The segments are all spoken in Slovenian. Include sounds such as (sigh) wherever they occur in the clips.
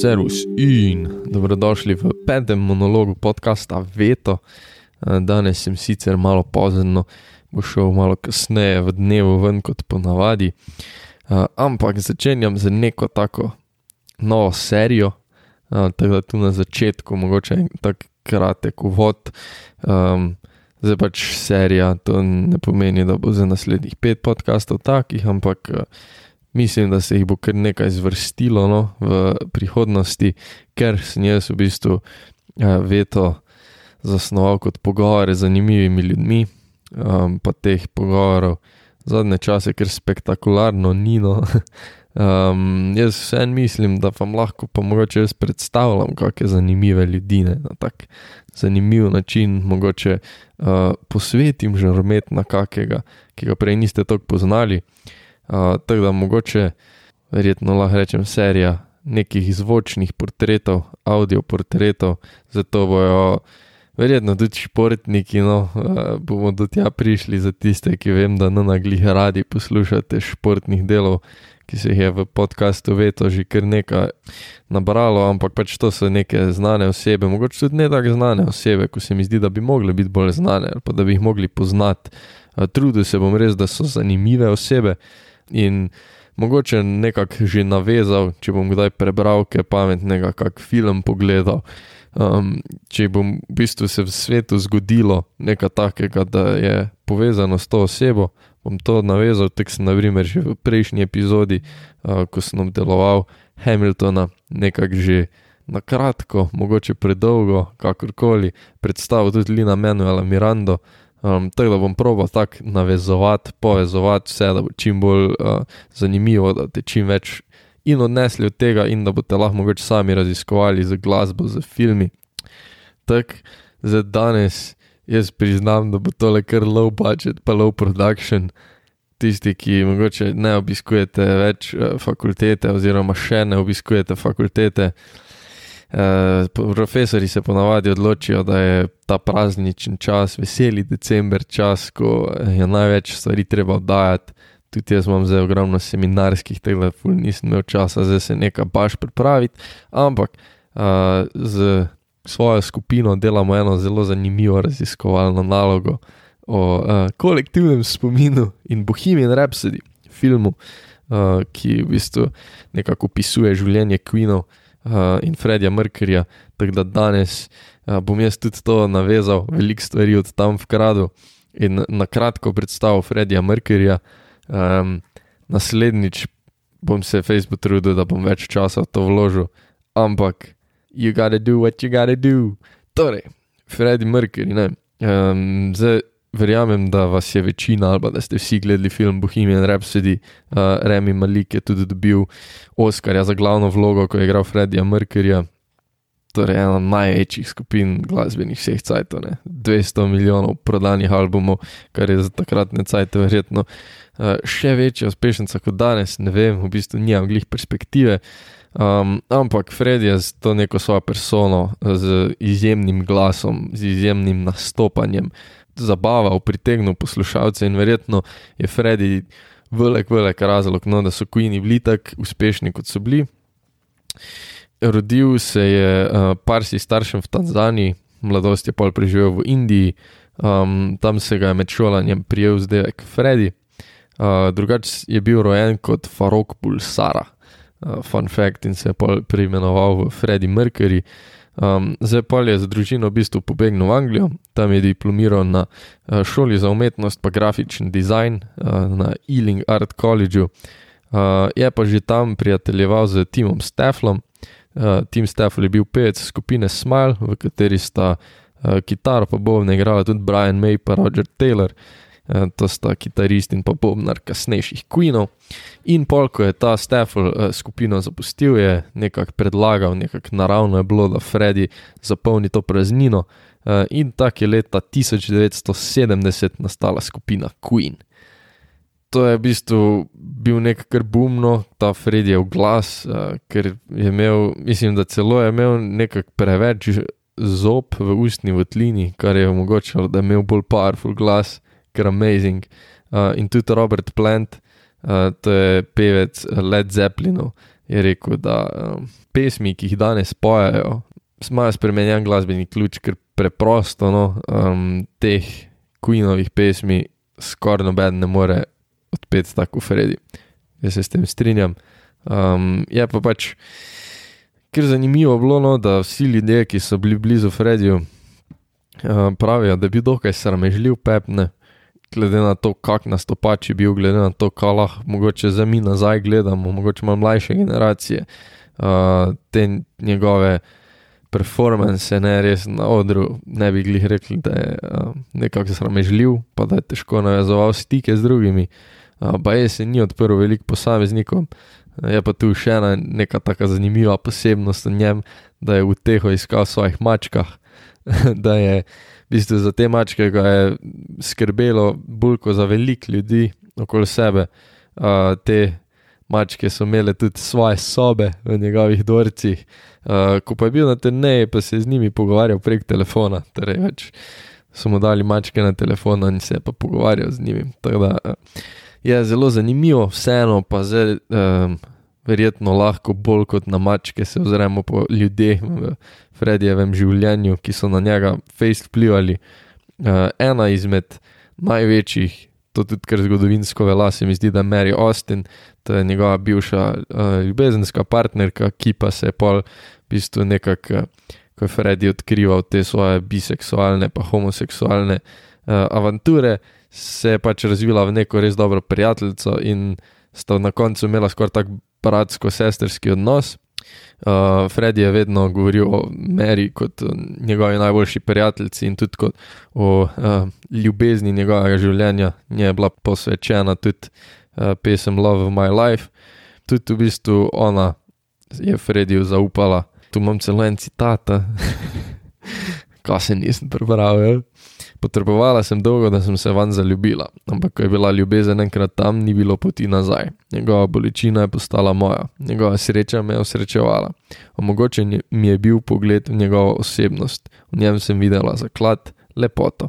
servus in dobrodošli v petem monologu podcasta Veto. Eh, Danes sem sicer malo pozno, bo šel malo kasneje v dnevu ven kot ponavadi, Eh, ampak začenjam z neko tako novo serijo. Eh, Tako da tu na začetku, mogoče en tak kratek uvod. Um, zdaj pač serija, to ne pomeni, da bo za naslednjih pet podkastov takih, ampak mislim, da se jih bo kar nekaj zvrstilo no, v prihodnosti, ker sem jaz v bistvu eh, veto zasnoval kot pogovore z zanimivimi ljudmi, um, pa teh pogovorov zadnje čase, ker spektakularno nino. Um, (laughs) jaz vsem mislim, da vam lahko pa mogoče jaz predstavljam, kakšne zanimive ljudi ne, na tak zanimiv način, mogoče uh, posvetim žaromet na kakega, ki ga prej niste tako poznali. Uh, tako da mogoče, verjetno lahko rečem, serija nekih zvočnih portretov, audio portretov, zato bojo verjetno tudi športniki, no, uh, bomo do tja prišli za tiste, ki vem, da na naglih radi poslušate športnih delov, ki se jih je v podkastu Veto že kar nekaj nabralo, ampak pač to so neke znane osebe, mogoče tudi ne tako znane osebe, ko se mi zdi, da bi mogle biti bolj znane ali pa da bi jih mogli poznati. Uh, Trudil se bom res, da so zanimive osebe in mogoče nekako že navezal, če bom kdaj prebral kaj pametnega, kak film pogledal. Um, če bom v bistvu se v svetu zgodilo nekaj takega, da je povezano s to osebo, bom to navezal, tako sem naprimer že v prejšnji epizodi, uh, ko sem obdeloval Hamiltona, nekako že na kratko, mogoče predolgo, kakorkoli, predstavil tudi Lina Manuela Mirando. Um, tako da bom probal tako navezovati, povezovati vse, da bo čim bolj uh, zanimivo, da te čim več in odnesli od tega, in da boste lahko mogoče sami raziskovali z glasbo, z filmi. Tako za danes jaz priznam, da bo tole kar low budget, pa low production. Tisti, ki mogoče ne obiskujete več uh, fakultete, oziroma še ne obiskujete fakultete. Profesori se ponavadi odločijo, da je ta prazničen čas, veseli december čas, ko je največ stvari treba oddajati. Tudi jaz imam zdaj ogromno seminarskih telefonov, nisem imel časa, zdaj se nekaj baš pripraviti, ampak uh, z svojo skupino delamo eno zelo zanimivo raziskovalno nalogo o uh, kolektivnem spominu in Bohemian Rhapsody, filmu, uh, ki v bistvu nekako opisuje življenje Queenov uh, in Fredija Merkurja. Tako da danes uh, bom jaz tudi to navezal, veliko stvari od tam vkradil in na kratko predstavil Fredija Merkurja. Um, naslednjič bom se Facebook trudil, da bom več časa v to vložil, ampak you gotta do what you gotta do. Torej, Freddy Mercury, ne. Um, zdaj verjamem, da vas je večina ali da ste vsi gledali film Bohemian Rhapsody, uh, Remy Malik je tudi dobil Oscarja za glavno vlogo, ko je igral Freddyja Mercuryja. Torej, ena največjih skupin glasbenih vseh cajtov, 200 milijonov prodanih albumov, kar je za takratne cajte verjetno uh, še večja uspešnica kot danes, ne vem, v bistvu nimam glih perspektive. Um, ampak Fred je z to neko svojo persono, z izjemnim glasom, z izjemnim nastopanjem, zabaval, pritegnil poslušalce in verjetno je Freddy velik, velik razlog, no, da so Queeni bili tako uspešni, kot so bili. Rodil se je uh, Parsi staršem v Tanzaniji, mladost je pol preživel v Indiji, um, tam se ga je med šolanjem prijel zdaj Freddy. Uh, drugače je bil rojen kot Farok Bulsara, uh, fun fact, in se je pol preimenoval v Freddy Mercury. Um, zdaj pa je za družino v bistvu pobegnil v Anglijo, tam je diplomiral na uh, šoli za umetnost, pa grafični dizajn uh, na Ealing Art College. Uh, je pa že tam prijateljeval z Timom Steflom. Uh, Tim Steffel je bil pevec skupine Smile, v kateri sta uh, kitaro pa bobne igrala tudi Brian May in Roger Taylor. Uh, to sta kitarist in pa bobnar kasnejših Queenov. In pol, ko je ta Steffel uh, skupino zapustil, je nekako predlagal, nekako naravno je bilo, da Freddy zapolni to praznino. Uh, in tako je leta 1970 nastala skupina Queen to je v bistvu bil nek kar bumno, ta Freddyjev glas, uh, ker je imel, mislim, da celo je imel nekako preveč zob v ustni votlini, kar je omogočalo, da je imel bolj powerful glas, ker je amazing. Uh, in tudi Robert Plant, uh, to je pevec Led Zeppelinov, je rekel, da um, pesmi, ki jih danes pojejo, imajo spremenjen glasbeni ključ, ker preprosto no, um, teh Queenovih pesmi skoraj noben ne more odpeti tako Freddy. Jaz se s tem strinjam. Um, je pa pač, ker zanimivo bilo, no, da vsi ljudje, ki so bili blizu Freddyju, uh, pravijo, da bi dokaj sramežljiv pepne. Glede na to, kak nastopač je bil, glede na to, kaj lahko mogoče za mi nazaj gledamo, mogoče malo mlajše generacije, uh, te njegove performance, ne res na odru, ne bi glih rekli, da je uh, nekako sramežljiv, pa da je težko navezoval stike z drugimi. Uh, pa je se ni odprl veliko posameznikom, uh, je pa tu še ena neka tako zanimiva posebnost v njem, da je v teho iskal v svojih mačkah, (laughs) da je v bistvu za te mačke ga je skrbelo bolj kot za veliko ljudi okoli sebe. Uh, te mačke so imele tudi svoje sobe v njegovih dvorcih. Uh, ko pa je bil na terneji, pa se je z njimi pogovarjal prek telefona, torej več so mu dali mačke na telefon in se je pa pogovarjal z njimi. Tako da uh, je zelo zanimivo, vseeno pa zdaj. Um, Verjetno lahko bolj kot na mačke se ozremo po ljudeh v Fredijevem življenju, ki so na njega fejst vplivali. Uh, ena izmed največjih, to tudi kar zgodovinsko vela, se mi zdi, da je Mary Austin, to je njegova bivša uh, ljubezenska partnerka, ki pa se je pol v bistvu nekako, uh, ko je Freddy odkrival te svoje biseksualne pa homoseksualne uh, avanture, se je pač razvila v neko res dobro prijateljico in sta na koncu imela skoraj tak bratsko-sestrski odnos. Uh, Freddy je vedno govoril o Meri kot njegovi najboljši prijateljici in tudi o uh, ljubezni njegovega življenja. Nje je bila posvečena tudi uh, pesem Love of My Life. Tudi v bistvu ona je Freddyju zaupala. Tu imam celo en citat, (laughs) ko se nisem prebral. Potrebovala sem dolgo, da sem se van zaljubila, ampak ko je bila ljubezen enkrat tam, ni bilo poti nazaj. Njegova bolečina je postala moja, njegova sreča me je osrečevala. Omogočen mi je bil pogled v njegovo osebnost, v njem sem videla zaklad, lepoto.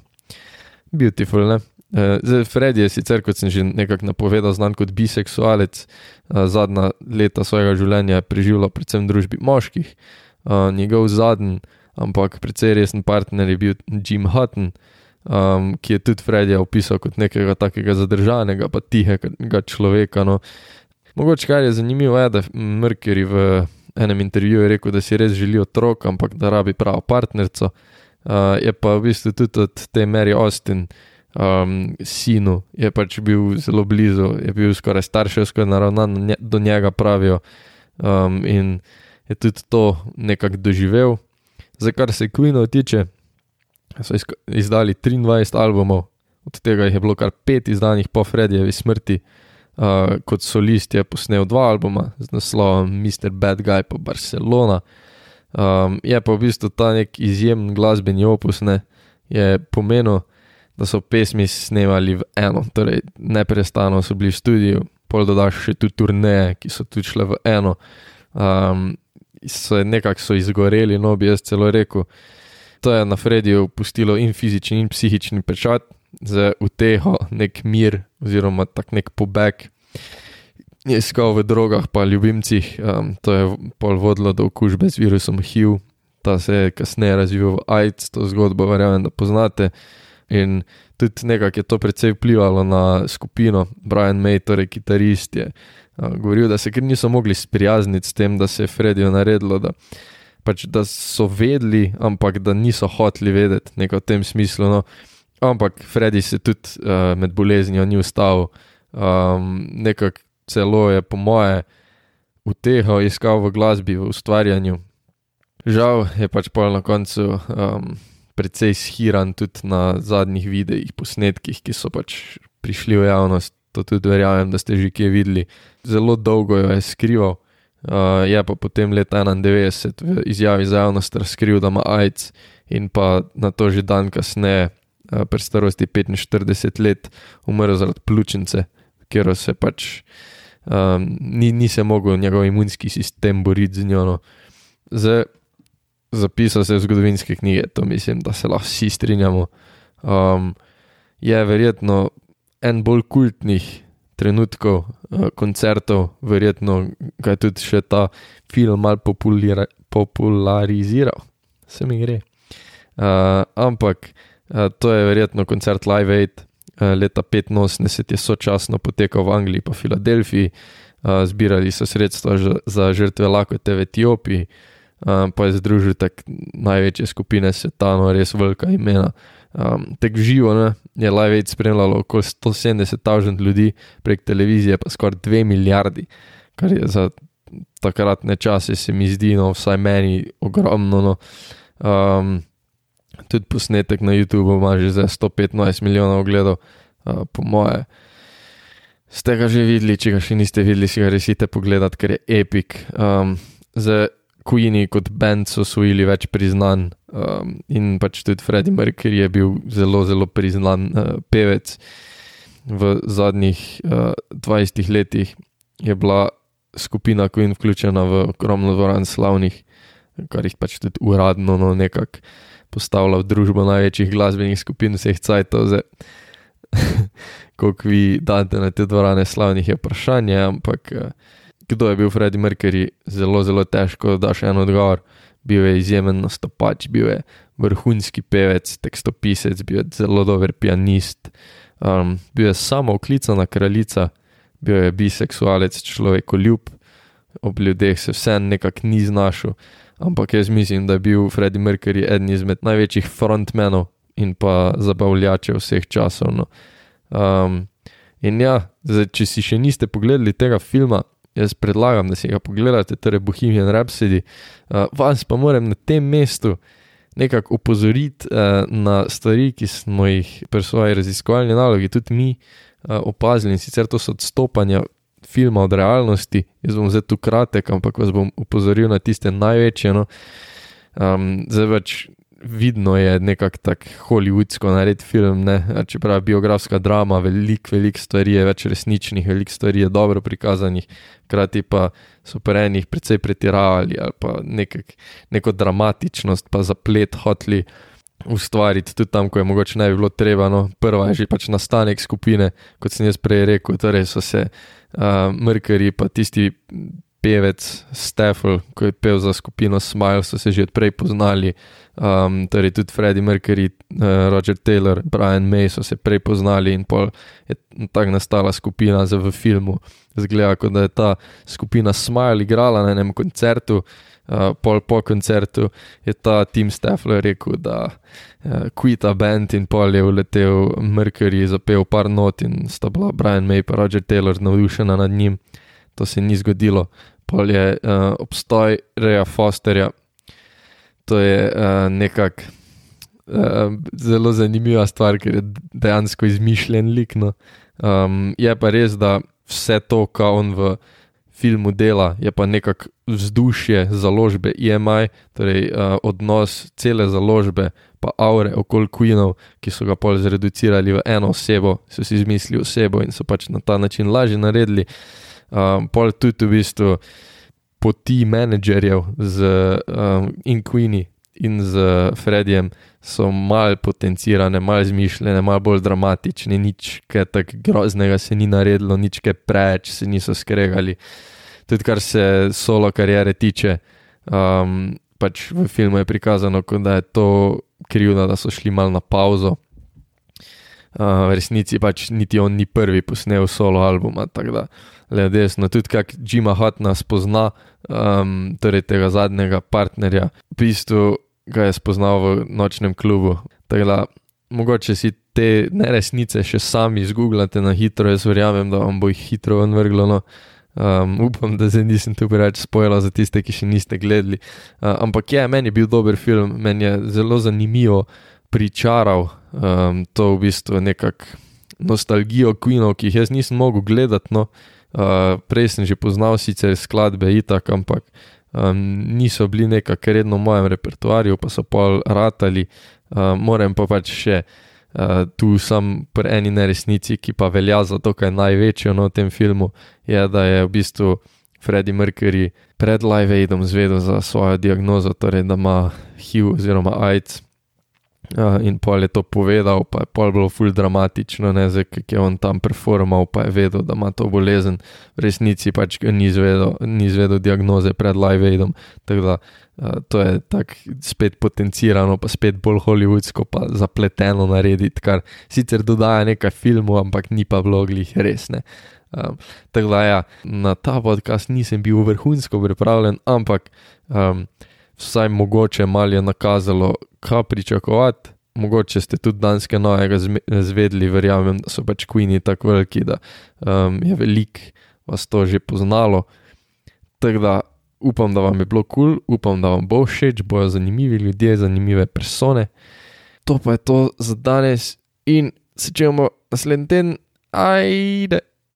Beautiful, ne? Eh, zdaj, Fred je sicer, kot sem že nekako napovedal, znan kot biseksualec, eh, zadnja leta svojega življenja je preživel predvsem v družbi moških. Eh, njegov zadnji, ampak precej resen partner je bil Jim Hutton um, ki je tudi Fredija opisal kot nekega takega zadržanega, pa tihega človeka. No. Mogoče kar je zanimivo, je, da Merkeri v enem intervjuju rekel, da si res želi otrok, ampak da rabi pravo partnerico. Uh, je pa v bistvu tudi od te Mary Austin, um, sinu, je pač bil zelo blizu, je bil skoraj starševsko naravnan do njega, pravijo. Um, in je tudi to nekako doživel. Za kar se Queenov tiče, so izdali 23 albumov, od tega jih je bilo kar pet izdanih po Freddyjevi smrti. Uh, kot solist je posnel dva albuma z naslovom Mr. Bad Guy po Barcelona. Um, je pa v bistvu ta nek izjemen glasbeni opus, ne, je pomenil, da so pesmi snemali v eno, torej neprestano so bili v studiu, pol dodaš še tu turneje, ki so tudi šle v eno. Um, so nekako izgoreli, no bi jaz celo rekel to je na Frediju pustilo in fizični in psihični pečat, za uteho, nek mir, oziroma tak nek pobeg. Je iskal v drogah, pa ljubimcih, um, to je pol vodilo do okužbe z virusom HIV, ta se je kasneje razvil v AIDS, to zgodbo verjamem, da poznate. In tudi nekako je to precej vplivalo na skupino. Brian May, torej kitarist, je uh, govoril, da se kar niso mogli sprijazniti s tem, da se je Fredijo naredilo, da pač, da so vedeli, ampak da niso hoteli vedeti, nekaj v tem smislu. No. Ampak Freddy se tudi uh, med boleznijo ni ustavil, um, nekako celo je, po moje, uteho iskal v glasbi, v ustvarjanju. Žal je pač pol na koncu um, precej shiran tudi na zadnjih videih, posnetkih, ki so pač prišli v javnost. To tudi verjamem, da ste že kje videli. Zelo dolgo jo je skrival. Uh, je pa potem leta 91 v izjavi za javnost razkril, da ima AIDS in pa na to že dan kasneje, uh, pri starosti 45 let, umrl zaradi pljučnice, ker se pač um, ni, ni se mogel njegov imunski sistem boriti z njo. No. Zdaj, zapisal se je v zgodovinske knjige, to mislim, da se lahko vsi strinjamo. Um, je verjetno en bolj kultnih trenutkov, uh, koncertov, verjetno ga je tudi še ta film mal populariziral, se mi gre. Uh, ampak uh, to je verjetno koncert Live Aid. Leta 85 je sočasno potekal v Angliji, pa Filadelfiji, uh, zbirali so sredstva za žrtve lakote v Etiopiji, uh, pa je združil tako največje skupine sveta, no res velika imena. Um, Tek živo ne, je Live Aid spremljalo okoli 170 tisoč ljudi, prek televizije pa skoraj 2 milijardi, kar je za takratne čase, se mi zdi, no, vsaj meni, ogromno. No. Um, tudi posnetek na YouTubu ima že za 115 milijonov ogledov, uh, po moje. Ste ga že videli, če ga še niste videli, si ga resite pogledati, ker je epic. Um, za Queenie kot band so osvojili več priznanj um, in pač tudi Freddie Mercury je bil zelo, zelo priznan uh, pevec. V zadnjih uh, 20 letih je bila skupina Queen vključena v ogromno dvoran slavnih, kar jih pač tudi uradno no, nekako postavlja v družbo največjih glasbenih skupin vseh cajtov. (laughs) Ko vi date na te dvorane slavnih, je vprašanje, ampak eh, kdo je bil Freddie Mercury, zelo, zelo težko daš en odgovor. Bil je izjemen nastopač, bil je vrhunski pevec, tekstopisec, bil je zelo dober pianist, um, bil je samo oklicana kraljica, bil je biseksualec, človekoljub, ob ljudeh se vse nekako ni znašel. Ampak jaz mislim, da je bil Freddie Mercury eden izmed največjih frontmenov in pa zabavljačev vseh časov. No. Um, in ja, zdaj, če si še niste pogledali tega filma, jaz predlagam, da si ga pogledate, torej Bohemian Rhapsody. Uh, vas pa moram na tem mestu nekako upozoriti uh, na stvari, ki smo jih pri svoji raziskovalni nalogi tudi mi uh, opazili in sicer to so odstopanja filma od realnosti. Jaz bom zdaj tu kratek, ampak vas bom upozoril na tiste največje. No. Um, zdaj več vidno je nekako tako hollywoodsko narediti film, ne? čeprav je biografska drama, veliko, veliko stvari je več resničnih, veliko stvari je dobro prikazanih, hkrati pa so pri enih precej pretiravali ali pa nekak, neko dramatičnost, pa zaplet hotli. Ustvariti tudi tam, ko je mogoče ne bi bilo treba. No. Prva je že pač nastanek skupine, kot sem jaz prej rekel, torej so se uh, Mercury, pa tisti pevec Stefan, ki je pel za skupino Smile, so se že odprej poznali. Um, torej tudi Freddie Mercury, uh, Roger Taylor, Brian May so se prej poznali in pol je tako nastala skupina za v filmu. Zgleda, kot da je ta skupina Smile igrala na enem koncertu uh, pol po koncertu je ta Tim Steffler rekel, da uh, quita band in pol je uletel Mercury, zapel par not in sta bila Brian May in Roger Taylor navdušena nad njim. To se ni zgodilo. Pol je uh, obstoj Reja Fosterja. To je uh, nekako uh, zelo zanimiva stvar, ker je dejansko izmišljen lik. No. Um, je pa res, da vse to, kar on v filmu dela, je pa nekako vzdušje založbe EMI, torej uh, odnos cele založbe, pa aure okoli Queenov, ki so ga pol zreducirali v eno osebo, so si izmislili osebo in so pač na ta način lažje naredili. Um, pol tudi v bistvu poti menedžerjev z um, in Queeni in z Fredijem so mal potencirane, mal zmišljene, mal bolj dramatične, nič kaj tako groznega se ni naredilo, nič kaj preveč se niso skregali. Tudi kar se solo karijere tiče, um, pač v filmu je prikazano, da je to krivda, da so šli mal na pauzo. Uh, v resnici pač niti on ni prvi posnel solo albuma, tako da le desno. Tudi kak Jima Hotna spozna, um, torej tega zadnjega partnerja, v bistvu ga je spoznal v nočnem klubu. Tako da, mogoče si te neresnice še sami izgooglate na hitro, jaz verjamem, da vam bo jih hitro vrglo. No. Um, upam, da zdaj nisem tu preveč spojila za tiste, ki še niste gledali. Uh, ampak je, meni je bil dober film, meni je zelo zanimivo pričaral um, to v bistvu nekako nostalgijo Queenov, ki jih jaz nisem mogel gledati. No. Uh, prej sem že poznal sicer skladbe itak, ampak um, niso bili nekako redno v mojem repertoarju, pa so pol ratali, uh, moram pa pač še uh, tu sem pri eni neresnici, ki pa velja za to, kar je največjo no, v tem filmu, je, da je v bistvu Freddie Mercury pred Live Aidom zvedel za svojo diagnozo, torej da ima HIV oziroma AIDS. Uh, in pol je to povedal, pa je pol bilo ful dramatično, ne zdaj, ki je on tam performal, pa je vedel, da ima to bolezen, v resnici pač ni izvedel, ni izvedel diagnoze pred live aidom. Tako da uh, to je tako spet potencirano, pa spet bolj hollywoodsko, pa zapleteno narediti, kar sicer dodaja nekaj filmov, ampak ni pa vloglih resne. Um, tako da ja, na ta podcast nisem bil vrhunsko pripravljen, ampak um, vsaj mogoče malo je nakazalo, kaj pričakovati. Mogoče ste tudi danske novega zvedli, verjamem, da so pač Queeni tako veliki, da um, je veliko vas to že poznalo. Tako da upam, da vam je bilo kul, cool, upam, da vam bo všeč, bojo zanimivi ljudje, zanimive persone. To pa je to za danes in se čujemo naslednji teden, ajde.